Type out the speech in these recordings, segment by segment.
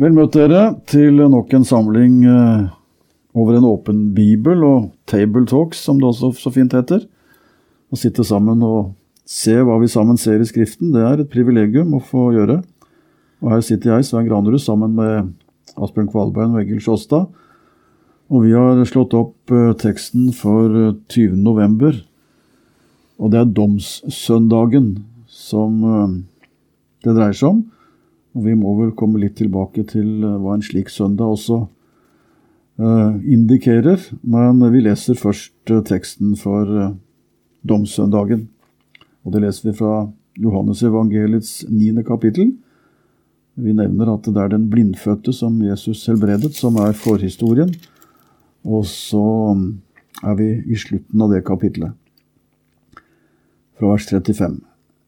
Vel møtt dere til nok en samling eh, over en åpen bibel og Table Talks, som det også så fint heter. Å sitte sammen og se hva vi sammen ser i Skriften, det er et privilegium å få gjøre. Og her sitter jeg, Svein Granerud, sammen med Asbjørn Kvalbein og Egil Sjåstad. Og vi har slått opp eh, teksten for eh, 20. november. Og det er domssøndagen som eh, det dreier seg om. Vi må vel komme litt tilbake til eh, hva en slik søndag også eh, indikerer. Men vi leser først eh, teksten for domssøndagen. Og det leser vi fra Johannes evangeliets niende kapittel. Vi nevner at det er den blindfødte som Jesus helbredet, som er forhistorien. Og så mm, er vi i slutten av det kapitlet, fra vers 35.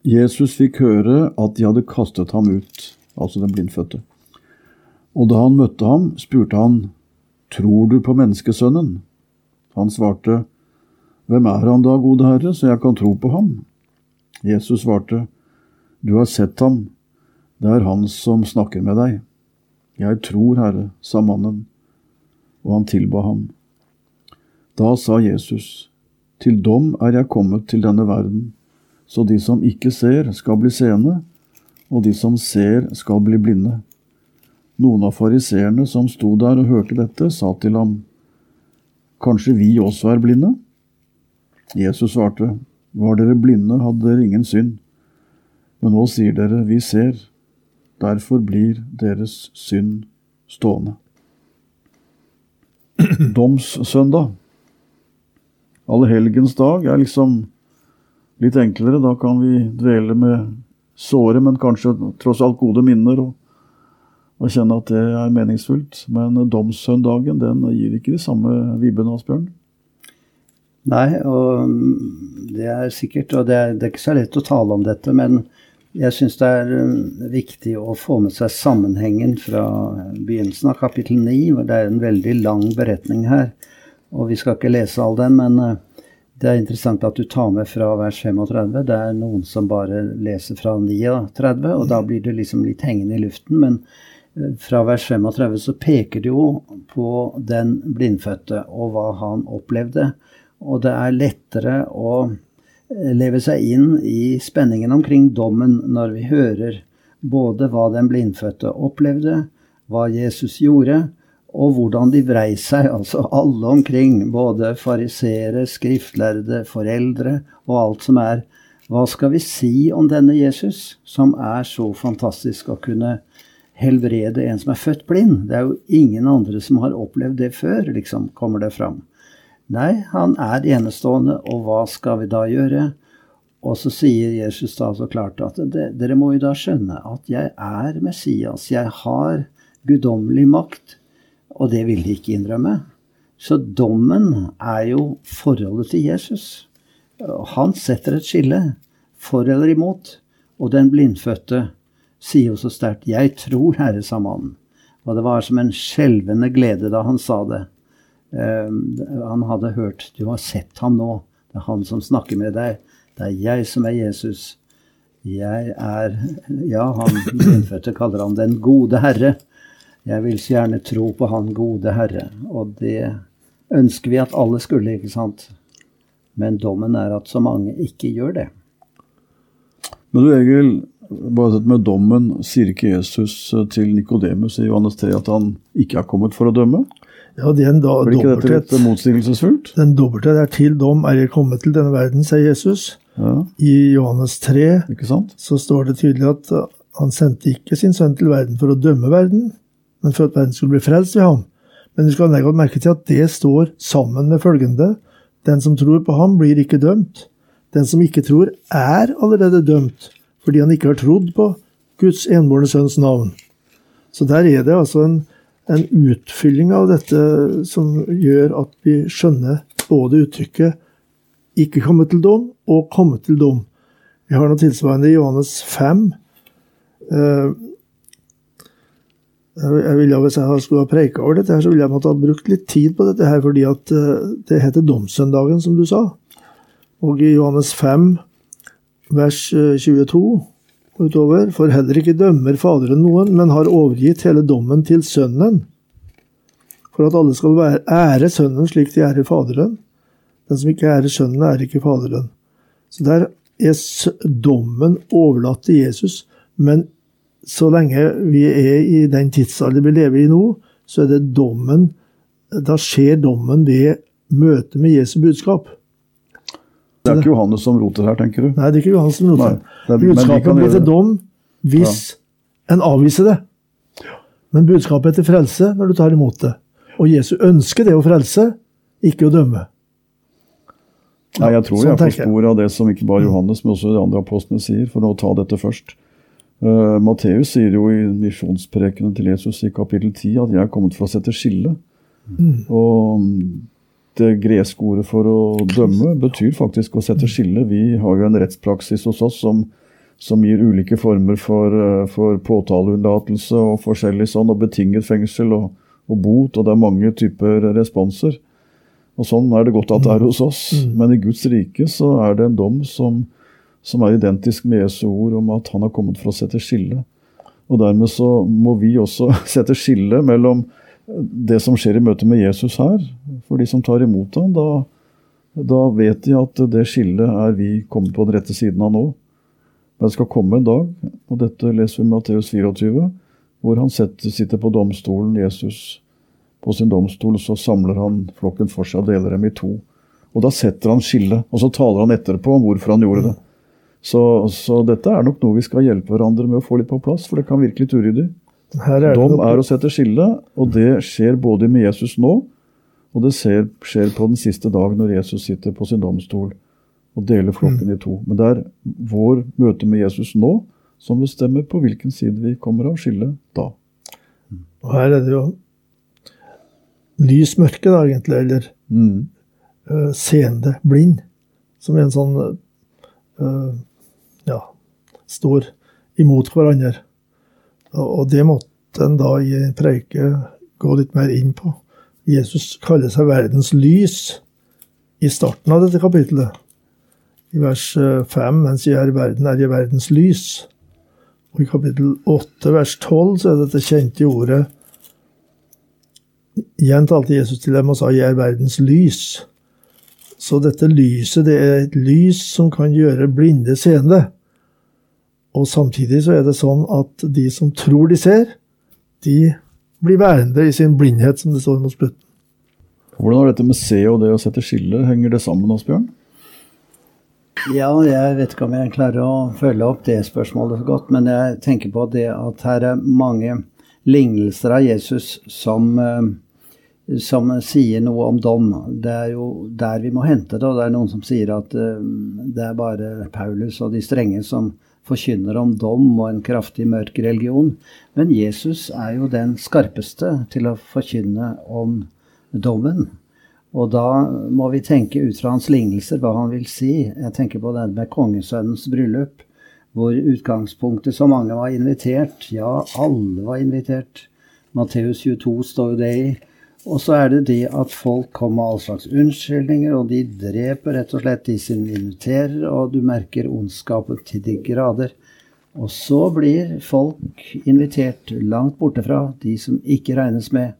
Jesus fikk høre at de hadde kastet ham ut, altså den blindfødte. Og da han møtte ham, spurte han, Tror du på menneskesønnen? Han svarte, Hvem er han da, gode Herre, så jeg kan tro på ham? Jesus svarte, Du har sett ham, det er han som snakker med deg. Jeg tror, Herre, sa mannen, og han tilba ham. Da sa Jesus, Til dom er jeg kommet til denne verden, så de som ikke ser, skal bli seende, og de som ser, skal bli blinde. Noen av fariseerne som sto der og hørte dette, sa til ham, Kanskje vi også er blinde? Jesus svarte, Var dere blinde, hadde dere ingen synd. Men nå sier dere, Vi ser. Derfor blir deres synd stående. Domssøndag. Allehelgens dag er liksom litt enklere. Da kan vi dvele med såre, men kanskje tross alt gode minner, og, og kjenne at det er meningsfullt. Men domssøndagen den gir ikke de samme vibbene, Asbjørn. Nei, og det er sikkert Og det er, det er ikke så lett å tale om dette, men jeg syns det er um, viktig å få med seg sammenhengen fra begynnelsen av kapittel 9, hvor det er en veldig lang beretning her. Og vi skal ikke lese all den, men uh, det er interessant at du tar med fra vers 35. Det er noen som bare leser fra 39, og da blir det liksom litt hengende i luften. Men uh, fra vers 35 så peker det jo på den blindfødte og hva han opplevde. Og det er lettere å leve seg inn i spenningen omkring dommen når vi hører både hva den blindfødte opplevde, hva Jesus gjorde, og hvordan de vrei seg, altså alle omkring, både fariseere, skriftlærde, foreldre og alt som er. Hva skal vi si om denne Jesus, som er så fantastisk å kunne helbrede en som er født blind? Det er jo ingen andre som har opplevd det før, liksom, kommer det fram. Nei, han er enestående, og hva skal vi da gjøre? Og så sier Jesus da så klart at dere må jo da skjønne at jeg er Messias, jeg har guddommelig makt, og det vil de ikke innrømme. Så dommen er jo forholdet til Jesus. Han setter et skille, for eller imot, og den blindfødte sier jo så sterkt 'Jeg tror, Herre', sa mannen. Og det var som en skjelvende glede da han sa det. Ehm, han hadde hørt 'Du har sett ham nå'. Det er han som snakker med deg. Det er jeg som er Jesus. Jeg er Ja, han innfødte kaller han Den gode Herre. Jeg vil så gjerne tro på Han gode Herre. Og det ønsker vi at alle skulle, ikke sant? Men dommen er at så mange ikke gjør det. Men du Egil, bare dette med dommen, sier ikke Jesus til Nikodemus i Johannes 3 at han ikke er kommet for å dømme? Ja, det er en da, Blir ikke dette litt motsigelsesfullt? Den dobbelthet er til dom er jeg kommet til denne verden, sier Jesus. Ja. I Johannes 3 Ikke sant? så står det tydelig at han sendte ikke sin sønn til verden for å dømme verden, men for at verden skulle bli frelst ved ham. Men du skal legge merke til at det står sammen med følgende Den som tror på ham, blir ikke dømt. Den som ikke tror, er allerede dømt, fordi han ikke har trodd på Guds enbårne sønns navn. Så der er det altså en, en utfylling av dette som gjør at vi skjønner både uttrykket 'ikke komme til dom' og 'komme til dom'. Vi har noe tilsvarende i Johannes 5. Eh, jeg ville, Hvis jeg skulle ha preika over dette, her, så ville jeg måtte ha brukt litt tid på dette, her, fordi at eh, det heter domssøndagen, som du sa. Og i Johannes 5, vers 22 eh, utover, for heller ikke dømmer Faderen noen, men har overgitt hele dommen til Sønnen, for at alle skal være, ære Sønnen slik de ærer Faderen. Den som ikke ærer Sønnen, ærer ikke Faderen. Så der er dommen overlatt til Jesus, men så lenge vi er i den tidsalder vi lever i nå, så er det dommen Da skjer dommen ved møtet med Jesu budskap. Det er ikke Johannes som roter her, tenker du? Nei, det er ikke Johannes som roter. Nei, budskapet blir til dom hvis ja. en avviser det. Men budskapet er til frelse når du tar imot det. Og Jesu ønsker det å frelse, ikke å dømme. Nei, jeg tror sånn jeg får spor av det som ikke bare Johannes, men også de andre apostlene sier, for å ta dette først. Uh, Matteus sier jo i misjonsprekene til Jesus i kapittel 10 at 'jeg er kommet for å sette skille'. Mm. Og det greske ordet for å dømme betyr faktisk å sette skille. Vi har jo en rettspraksis hos oss som, som gir ulike former for, uh, for påtaleunnlatelse og forskjellig sånn, og betinget fengsel og, og, bot, og det er mange typer responser. Og Sånn er det godt at det er hos oss, mm. men i Guds rike så er det en dom som som er identisk med Jesu ord om at han har kommet for å sette skille. Og Dermed så må vi også sette skille mellom det som skjer i møte med Jesus her. For de som tar imot ham, da, da vet de at det skillet er vi kommet på den rette siden av nå. Men det skal komme en dag, og dette leser vi i Matteus 24, hvor han setter, sitter på domstolen, Jesus på sin domstol, så samler han flokken for seg og deler dem i to. Og Da setter han skillet, og så taler han etterpå om hvorfor han gjorde det. Så, så, dette er nok noe vi skal hjelpe hverandre med å få litt på plass, for det kan virke litt uryddig. Er Dom er å sette skille, og det skjer både med Jesus nå, og det skjer, skjer på den siste dag når Jesus sitter på sin domstol og deler flokken mm. i to. Men det er vår møte med Jesus nå som bestemmer på hvilken side vi kommer av skillet da. Og her er det jo lys mørke, da, egentlig, eller mm. uh, seende blind, som er en sånn uh, står imot hverandre. Og det måtte en da i preike gå litt mer inn på. Jesus kaller seg verdens lys i starten av dette kapittelet. I vers 5, eh, mens jeg er i verden, er jeg verdens lys. Og i kapittel 8, vers 12, så er dette kjente ordet Igjen talte Jesus til dem og sa 'Jeg er verdens lys'. Så dette lyset, det er et lys som kan gjøre blinde seende. Og samtidig så er det sånn at de som tror de ser, de blir værende i sin blindhet, som det står mot slutten. Hvordan har dette med se og det å sette skille, henger det sammen, Asbjørn? Ja, jeg vet ikke om jeg klarer å følge opp det spørsmålet så godt, men jeg tenker på det at her er mange lignelser av Jesus som, eh, som sier noe om dom. Det er jo der vi må hente det, og det er noen som sier at eh, det er bare Paulus og de strenge som forkynner om dom og en kraftig mørk religion. Men Jesus er jo den skarpeste til å forkynne om dommen. Og da må vi tenke ut fra hans lignelser hva han vil si. Jeg tenker på det med kongesønnens bryllup, hvor utgangspunktet så mange var invitert. Ja, alle var invitert. Matteus 22 står jo det i. Og så er det det at folk kommer med all slags unnskyldninger, og de dreper rett og slett de som inviterer, og du merker ondskapen til de grader. Og så blir folk invitert langt borte fra, de som ikke regnes med.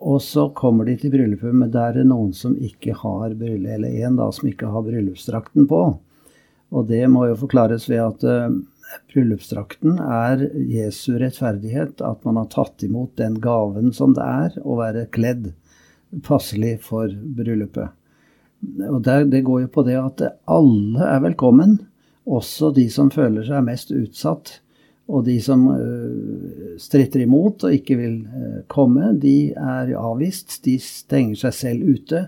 Og så kommer de til bryllupet, men der er det noen som ikke har bryllup, eller en da som ikke har bryllupsdrakten på. Og det må jo forklares ved at uh, Bryllupsdrakten er Jesu rettferdighet, at man har tatt imot den gaven som det er å være kledd passelig for bryllupet. Og der, Det går jo på det at alle er velkommen, også de som føler seg mest utsatt. Og de som uh, stritter imot og ikke vil uh, komme, de er avvist. De stenger seg selv ute.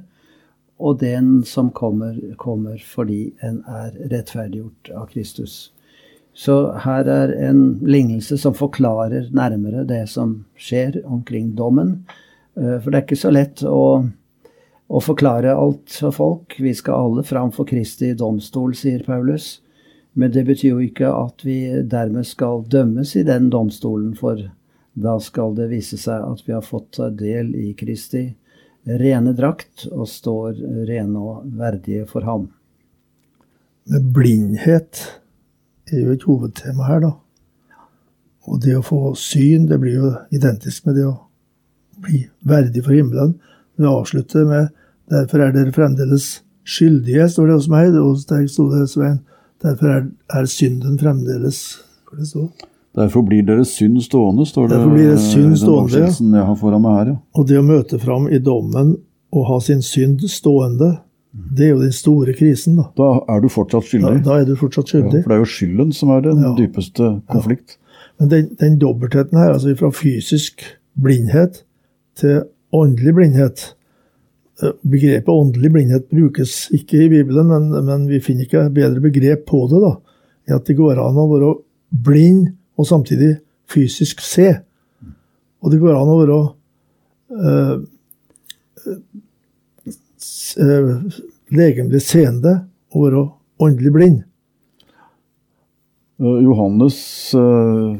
Og den som kommer, kommer fordi en er rettferdiggjort av Kristus. Så her er en lignelse som forklarer nærmere det som skjer omkring dommen. Eh, for det er ikke så lett å, å forklare alt for folk. Vi skal alle fram for Kristi domstol, sier Paulus. Men det betyr jo ikke at vi dermed skal dømmes i den domstolen, for da skal det vise seg at vi har fått del i Kristi rene drakt og står rene og verdige for ham. Men blindhet er jo et hovedtema her, da. Og det å få syn, det blir jo identisk med det å bli verdig for himmelen. Vi avslutter med 'Derfor er dere fremdeles skyldige', står det hos meg. Og der sto det, Svein. Derfor er, er synden fremdeles Hva det står? Derfor blir deres synd stående, står det Derfor blir det synd stående, ja. jeg har foran meg her. Ja. Og det å møte fram i dommen og ha sin synd stående, det er jo den store krisen, da. Da er du fortsatt skyldig. da er du fortsatt Ja, skyldig. for det er jo skylden som er den Ja. dypeste konflikt. Men den, den dobbeltheten her, altså fra fysisk blindhet til åndelig blindhet eh, Begrepet åndelig blindhet brukes ikke i Bibelen, men, men vi finner ikke bedre begrep på det. da, i At det går an å være blind og samtidig fysisk se. Og det går an å være eh, legemlig seende og være åndelig blind. Eh, Johannes eh,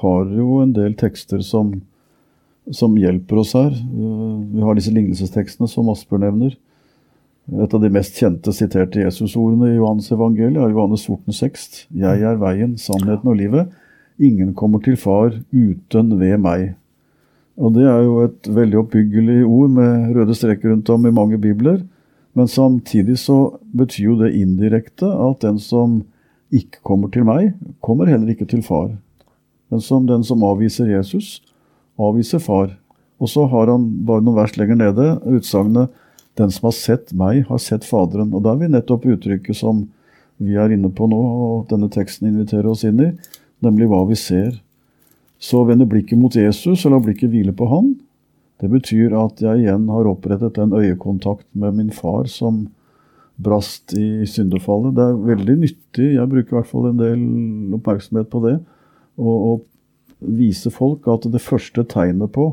har jo en del tekster som, som hjelper oss her. Eh, vi har disse lignelsestekstene som Asbjørn nevner. Et av de mest kjente siterte Jesusordene i Johannes evangeliet er Johannes 14, 6. Jeg er veien, sannheten og livet. Ingen kommer til far uten ved meg. Og Det er jo et veldig oppbyggelig ord med røde streker rundt om i mange bibler. Men samtidig så betyr jo det indirekte at den som ikke kommer til meg, kommer heller ikke til far. Men som den som avviser Jesus, avviser far. Og så har han bare noen vers lenger nede utsagnet 'Den som har sett meg, har sett Faderen'. Og da er vi nettopp uttrykket som vi er inne på nå, og denne teksten inviterer oss inn i, nemlig hva vi ser. Så vende blikket mot Jesus, og la blikket hvile på Han. Det betyr at jeg igjen har opprettet en øyekontakt med min far som brast i syndefallet. Det er veldig nyttig, jeg bruker i hvert fall en del oppmerksomhet på det, å, å vise folk at det første tegnet på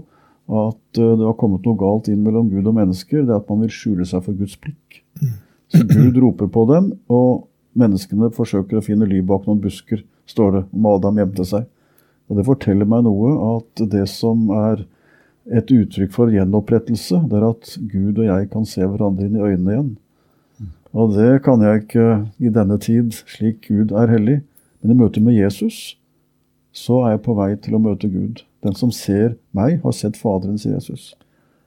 at eh, det har kommet noe galt inn mellom Gud og mennesker, det er at man vil skjule seg for Guds blikk. Så Gud roper på dem, og menneskene forsøker å finne ly bak noen busker, står det om Adam gjemte seg. Og Det forteller meg noe at det som er et uttrykk for gjenopprettelse, det er at Gud og jeg kan se hverandre inn i øynene igjen. Og det kan jeg ikke i denne tid, slik Gud er hellig. Men i møte med Jesus så er jeg på vei til å møte Gud. Den som ser meg, har sett Faderen, sier Jesus.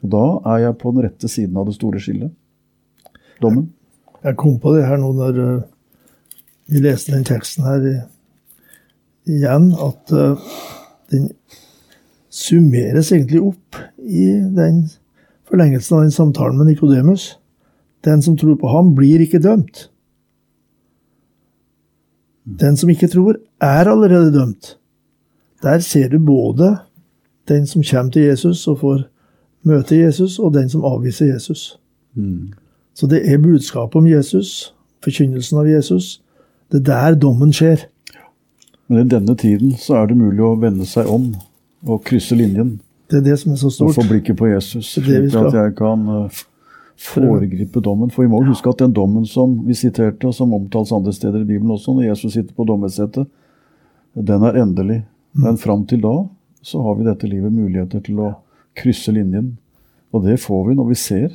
Og da er jeg på den rette siden av det store skillet. Dommen. Jeg kom på det her nå når eh, vi leste den teksten her i- igjen, at eh, den summeres egentlig opp i den forlengelsen av den samtalen med Nikodemus. Den som tror på ham, blir ikke dømt. Den som ikke tror, er allerede dømt. Der ser du både den som kommer til Jesus og får møte Jesus, og den som avviser Jesus. Så det er budskapet om Jesus, forkynnelsen av Jesus. Det er der dommen skjer. Men i denne tiden så er det mulig å vende seg om og krysse linjen. Det er det som er så stort. Og få blikket på Jesus, slik at jeg kan eh, foregripe dommen. For vi må huske at den dommen som vi siterte, og som omtales andre steder i Bibelen også, når Jesus sitter på dommersetet, den er endelig. Men fram til da så har vi dette livet muligheter til å krysse linjen. Og det får vi når vi ser.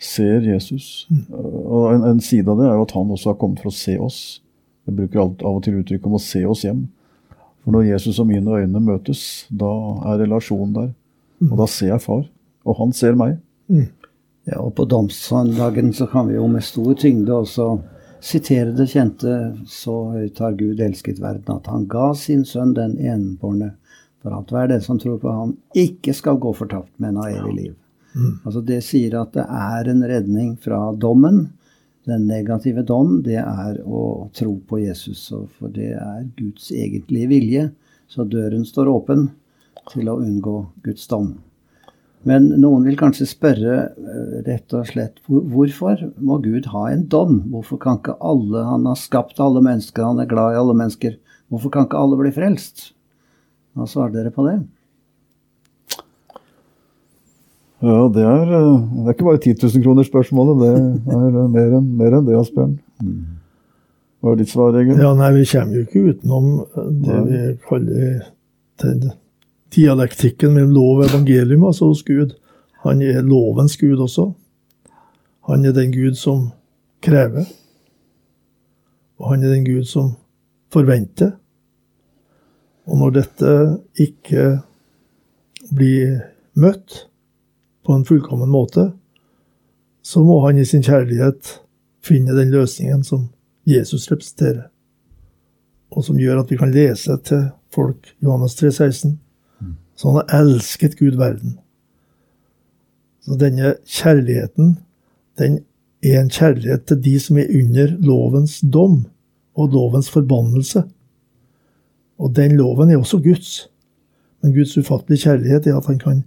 Ser Jesus. Og en, en side av det er jo at han også har kommet for å se oss. Jeg bruker alt, av og til uttrykk om å se oss hjem. For når Jesus og mine øyne møtes, da er relasjonen der. Og da ser jeg far, og han ser meg. Ja, og på domssøndagen så kan vi jo med stor tyngde også sitere det kjente Så høyt har Gud elsket verden, at han ga sin sønn den enbårne, for at hver den som tror på ham, ikke skal gå fortapt, men ha evig liv. Altså Det sier at det er en redning fra dommen. Den negative dom, det er å tro på Jesus, for det er Guds egentlige vilje. Så døren står åpen til å unngå Guds dom. Men noen vil kanskje spørre eh, rett og slett hvorfor må Gud ha en dom? Hvorfor kan ikke alle Han har skapt alle mennesker, han er glad i alle mennesker. Hvorfor kan ikke alle bli frelst? Hva svarer dere på det? Ja, det er, eh, det er ikke bare 10 000 kroner spørsmålet, det er mer enn, mer enn det, Asbjørn. Hva er ditt svar, Egil? Ja, nei, Vi kommer jo ikke utenom det vi kaller den dialektikken mellom lov og evangelium, altså hos Gud. Han er lovens Gud også. Han er den Gud som krever. Og han er den Gud som forventer. Og når dette ikke blir møtt på en fullkommen måte, så må han i sin kjærlighet finne den løsningen som Jesus representerer, og som gjør at vi kan lese til folk Johannes 3, 16, så han har elsket Gud verden. Så denne kjærligheten, den er en kjærlighet til de som er under lovens dom og lovens forbannelse. Og den loven er også Guds. Men Guds ufattelige kjærlighet er at han kan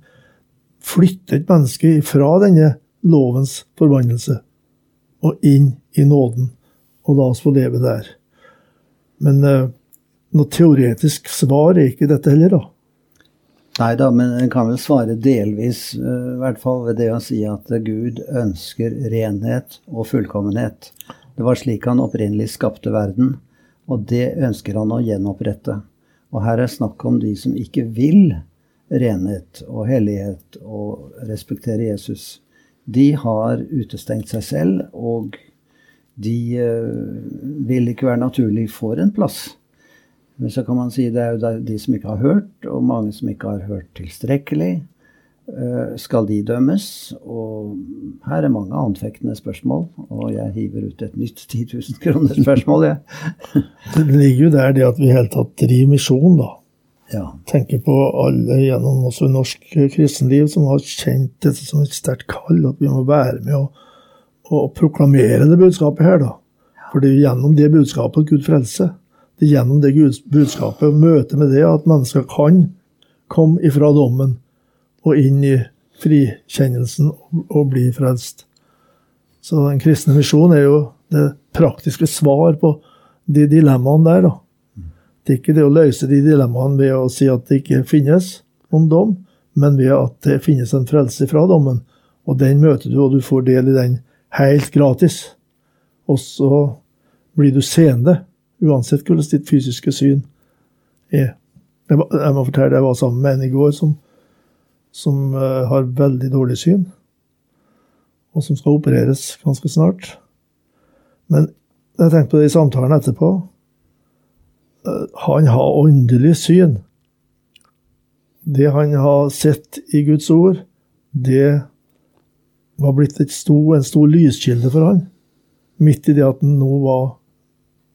flytte et menneske fra denne lovens forbannelse og inn i nåden, og la oss få leve der. Men eh, noe teoretisk svar er ikke dette heller, da. Nei da, men en kan vel svare delvis, eh, i hvert fall ved det å si at Gud ønsker renhet og fullkommenhet. Det var slik han opprinnelig skapte verden, og det ønsker han å gjenopprette. Og her er snakk om de som ikke vil renhet og hellighet og respektere Jesus. De har utestengt seg selv, og de uh, vil ikke være naturlig for en plass. Men så kan man si det er jo de som ikke har hørt, og mange som ikke har hørt tilstrekkelig. Eh, skal de dømmes? Og her er mange anfektende spørsmål, og jeg hiver ut et nytt 10 000 kroner spørsmål, jeg. det ligger jo der det at vi i hele tatt driver misjon, da. Ja. Tenker på alle gjennom også norsk kristenliv som har kjent dette som et sterkt kall, at vi må være med og, og proklamere det budskapet her, da. For det er gjennom det budskapet at Gud frelser det er gjennom det Guds budskapet, og møtet med det, at mennesker kan komme ifra dommen og inn i frikjennelsen og bli frelst. Så den kristne misjonen er jo det praktiske svar på de dilemmaene der. da. Det er ikke det å løse de dilemmaene ved å si at det ikke finnes noen dom, men ved at det finnes en frelse fra dommen. Og den møter du, og du får del i den helt gratis. Og så blir du seende uansett hvordan ditt fysiske syn er. Jeg, må fortelle jeg var sammen med en i går som, som uh, har veldig dårlig syn, og som skal opereres ganske snart. Men jeg tenkte på det i samtalen etterpå. Uh, han har åndelig syn. Det han har sett i Guds ord, det var blitt stor, en stor lyskilde for han. Midt i det at han nå var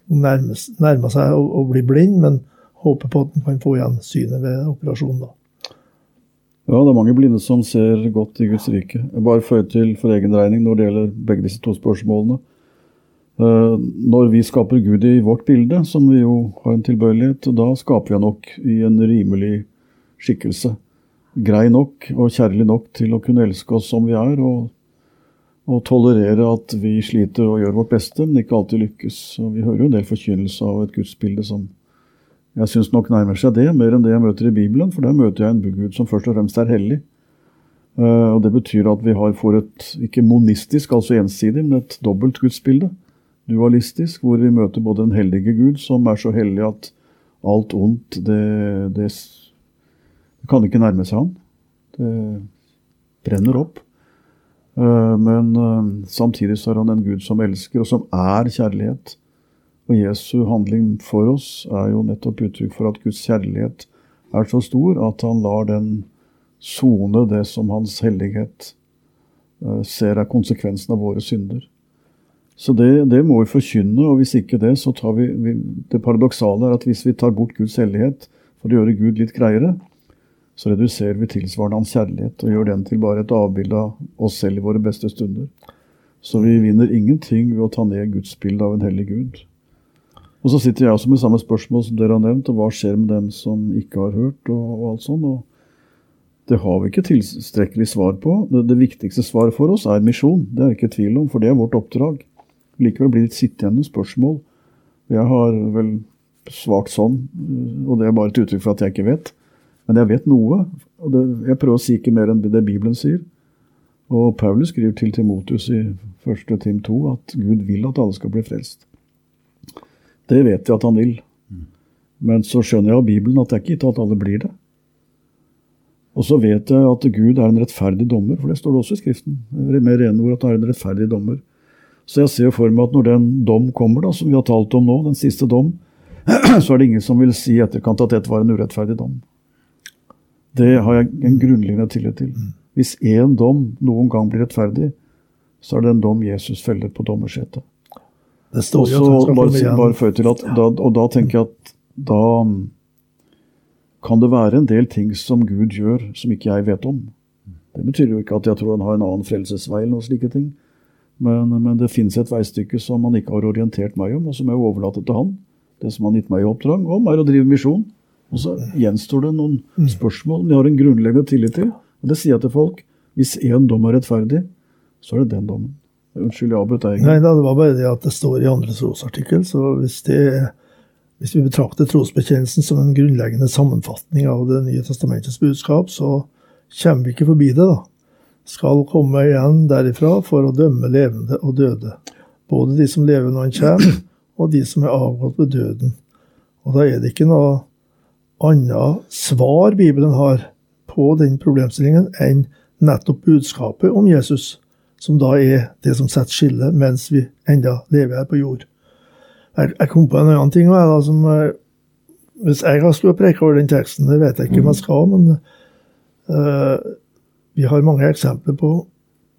nærmer seg å, å, bli blind, men håper på at han kan få igjen synet ved operasjonen. da. Ja, det er mange blinde som ser godt i Guds rike. Jeg bare føyer til for egen regning når det gjelder begge disse to spørsmålene. Uh, når vi skaper Gud i vårt bilde, som vi jo har en tilbøyelighet, da skaper vi han nok i en rimelig skikkelse. Grei nok og kjærlig nok til å kunne elske oss som vi er, og og tolerere at vi sliter og gjør vårt beste, men ikke alltid lykkes. Og vi hører jo en del forkynnelse av et gudsbilde som jeg syns nok nærmer seg det, mer enn det jeg møter i Bibelen, for der møter jeg en Gud som først og fremst er hellig. Uh, og Det betyr at vi har, får et ikke monistisk, altså ensidig, men et dobbelt gudsbilde. Dualistisk, hvor vi møter både den hellige Gud, som er så hellig at alt ondt, det, det, det kan ikke nærme seg han. Det brenner opp. Eh, men eh, samtidig så er han en Gud som elsker, og som er kjærlighet. Og Jesu handling for oss er jo nettopp uttrykk for at Guds kjærlighet er så stor at han lar den sone det som hans hellighet eh, ser er konsekvensen av våre synder. Så det, det, må vi forkynne, og hvis ikke det, så tar vi, vi Det paradoksale er at hvis vi tar bort Guds hellighet for å gjøre Gud litt greiere, så reduserer vi tilsvarende hans kjærlighet og gjør den til bare et avbilde av oss selv i våre beste stunder. Så vi vinner ingenting ved å ta ned gudsbildet av en hellig Gud. Og så sitter jeg også med samme spørsmål som dere har nevnt, og hva skjer med dem som ikke har hørt, og, og alt sånt. Og Det har vi ikke tilstrekkelig svar på. Det, det viktigste svaret for oss er misjon. Det er ikke tvil om, for det er vårt oppdrag. Likevel blir det et sittende spørsmål. Jeg har vel svart sånn, og det er bare et uttrykk for at jeg ikke vet. Men jeg vet noe. og det, Jeg prøver å si ikke mer enn det Bibelen sier. Og Paulus skriver til Timotus i 1. Tim 2 at Gud vil at alle skal bli frelst. Det vet jeg at han vil. Men så skjønner jeg av Bibelen at det er ikke gitt at alle blir det. Og så vet jeg at Gud er en rettferdig dommer, for det står det også i Skriften. Med rene ord at han er en rettferdig dommer. Så jeg ser for meg at når den dom kommer, da, som vi har talt om nå, den siste dom, så er det ingen som vil si i etterkant at dette var en urettferdig dom. Det har jeg en grunnleggende tillit til. Hvis én dom noen gang blir rettferdig, så er det en dom Jesus feller på dommersetet. Det står jo Også bare, bare føye til at da, Og da tenker jeg at da kan det være en del ting som Gud gjør som ikke jeg vet om. Det betyr jo ikke at jeg tror han har en annen frelsesvei eller noen slike ting. Men, men det finnes et veistykke som han ikke har orientert meg om, og som jeg overlater til han. Det som han har gitt meg i oppdrag om, er å drive misjon. Og så gjenstår det noen spørsmål som jeg har en grunnleggende tillit til. Og det sier jeg til folk. Hvis én dom er rettferdig, så er det den dommen. Unnskyld, jeg avbrøt deg. Nei da, det var bare det at det står i andre trosartikkel, så hvis, det, hvis vi betrakter trosbekjennelsen som en grunnleggende sammenfatning av Det nye testamentets budskap, så kommer vi ikke forbi det, da. Skal komme igjen derifra for å dømme levende og døde. Både de som lever når han kommer, og de som er avgått ved døden. Og da er det ikke noe annet svar Bibelen har på den problemstillingen enn nettopp budskapet om Jesus, som da er det som setter skillet mens vi enda lever her på jord. Jeg, jeg kom på en annen ting jeg, da, som eh, Hvis jeg skulle preke over den teksten, det vet jeg ikke om jeg skal, men eh, vi har mange eksempler på,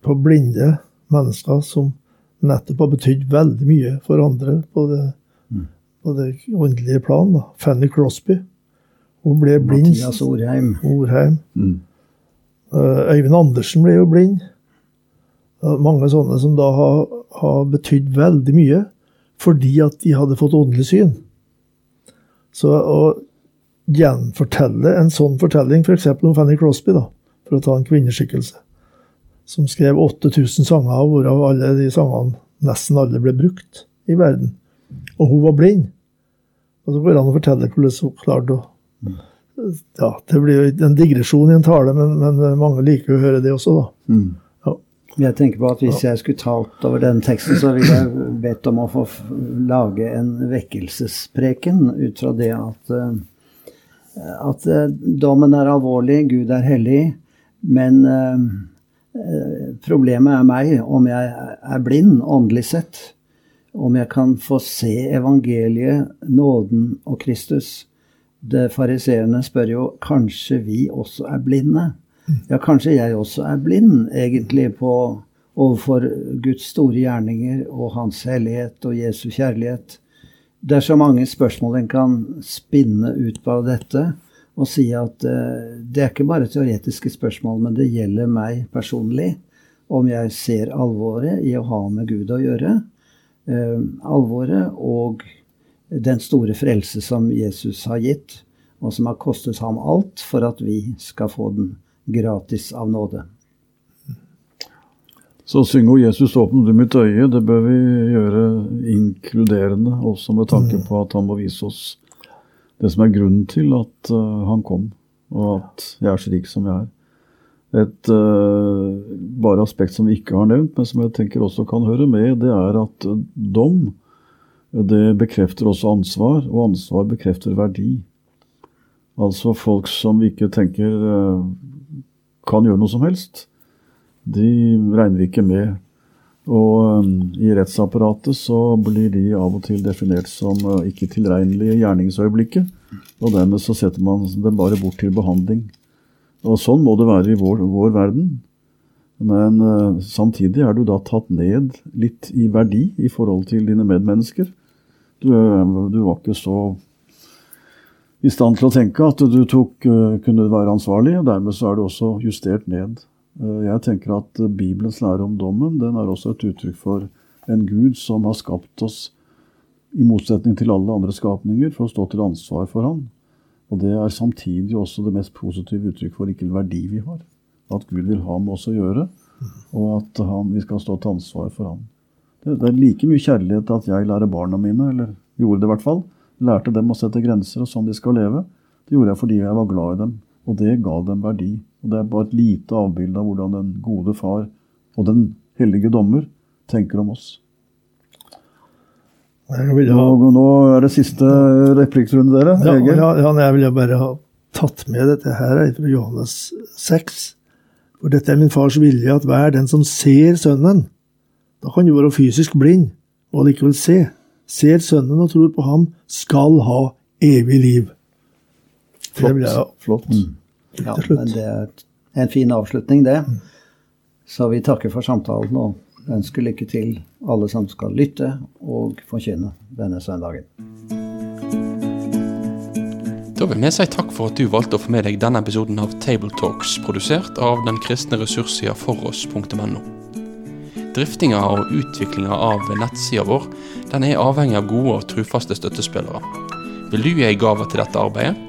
på blinde mennesker som nettopp har betydd veldig mye for andre på det, på det åndelige plan. Da. Fanny Crosby. Hun ble blind. Mathias Orheim. Orheim. Mm. Eh, Øyvind Andersen ble jo blind. Er mange sånne som da har, har betydd veldig mye fordi at de hadde fått åndelig syn. Så å gjenfortelle en sånn fortelling, f.eks. om Fanny Crosby, da, for å ta en kvinneskikkelse, som skrev 8000 sanger, hvorav alle de sangene, nesten alle, ble brukt i verden. Og hun var blind. Og så går det an å fortelle hvordan hun klarte å ja, Det blir jo en digresjon i en tale, men, men mange liker jo å høre det også, da. Mm. Ja. Jeg tenker på at Hvis jeg skulle talt over den teksten, så ville jeg bedt om å få lage en vekkelsespreken ut fra det at, eh, at eh, dommen er alvorlig, Gud er hellig, men eh, problemet er meg om jeg er blind åndelig sett. Om jeg kan få se evangeliet, nåden og Kristus. Det Fariseerne spør jo kanskje vi også er blinde. Ja, kanskje jeg også er blind, egentlig, på, overfor Guds store gjerninger og Hans hellighet og Jesu kjærlighet. Det er så mange spørsmål en kan spinne ut på dette og si at uh, det er ikke bare teoretiske spørsmål, men det gjelder meg personlig. Om jeg ser alvoret i å ha med Gud å gjøre. Uh, alvoret og den store frelse som Jesus har gitt, og som har kostet ham alt for at vi skal få den gratis av nåde. Så synger 'O Jesus, åpne du mitt øye', det bør vi gjøre inkluderende, også med tanke på at han må vise oss det som er grunnen til at uh, han kom, og at jeg er så rik som jeg er. Et uh, bare aspekt som vi ikke har nevnt, men som jeg tenker også kan høre med, det er at eh, dom det bekrefter også ansvar, og ansvar bekrefter verdi. Altså folk som vi ikke tenker uh, kan gjøre noe som helst, de regner vi ikke med. Og um, i rettsapparatet så blir de av og til definert som uh, ikke tilregnelige i gjerningsøyeblikket. Og dermed så setter man dem bare bort til behandling. Og sånn må det være i vår, vår verden. Men uh, samtidig er du da tatt ned litt i verdi i forhold til dine medmennesker. Du, uh, du var ikke så i stand til å tenke at du tok, uh, kunne være ansvarlig, og dermed så er du også justert ned. Eh, Jeg tenker at Bibelens lære om dommen den er også et uttrykk for en Gud som har skapt oss, i motsetning til alle andre skapninger, for å stå til ansvar for Han. Og det er samtidig også det mest positive uttrykk for hvilken verdi vi har. At Gud vil ha med oss å gjøre, og at han, vi skal stå til ansvar for ham. Det, det, er like mye kjærlighet at jeg lærer barna mine, eller gjorde det i hvert fall. Lærte dem å sette grenser og sånn de skal leve. Det gjorde jeg fordi jeg var glad i dem, og det ga dem verdi. Og Det er bare et lite avbilde av hvordan den gode far og den hellige dommer tenker om oss. Og nå, er det siste replikkrunde, dere. Ja, ja, ja, jeg ville bare ha tatt med dette her fra Johannes 6. For dette er min fars vilje, at hver den som ser Sønnen Da kan du være fysisk blind og likevel se. Ser Sønnen og tror på ham, skal ha evig liv. Flott. Ja, flott. Mm. Ja, men det er en fin avslutning, det. Mm. Så vi takker for samtalen og ønsker lykke til alle som skal lytte og forkynne denne søndagen. Da vil vi si takk for at du valgte å få med deg denne episoden av Tabletalks, produsert av den kristne ressurssida foross.no. Driftinga og utviklinga av nettsida vår den er avhengig av gode og trufaste støttespillere. Vil du gi ei gave til dette arbeidet?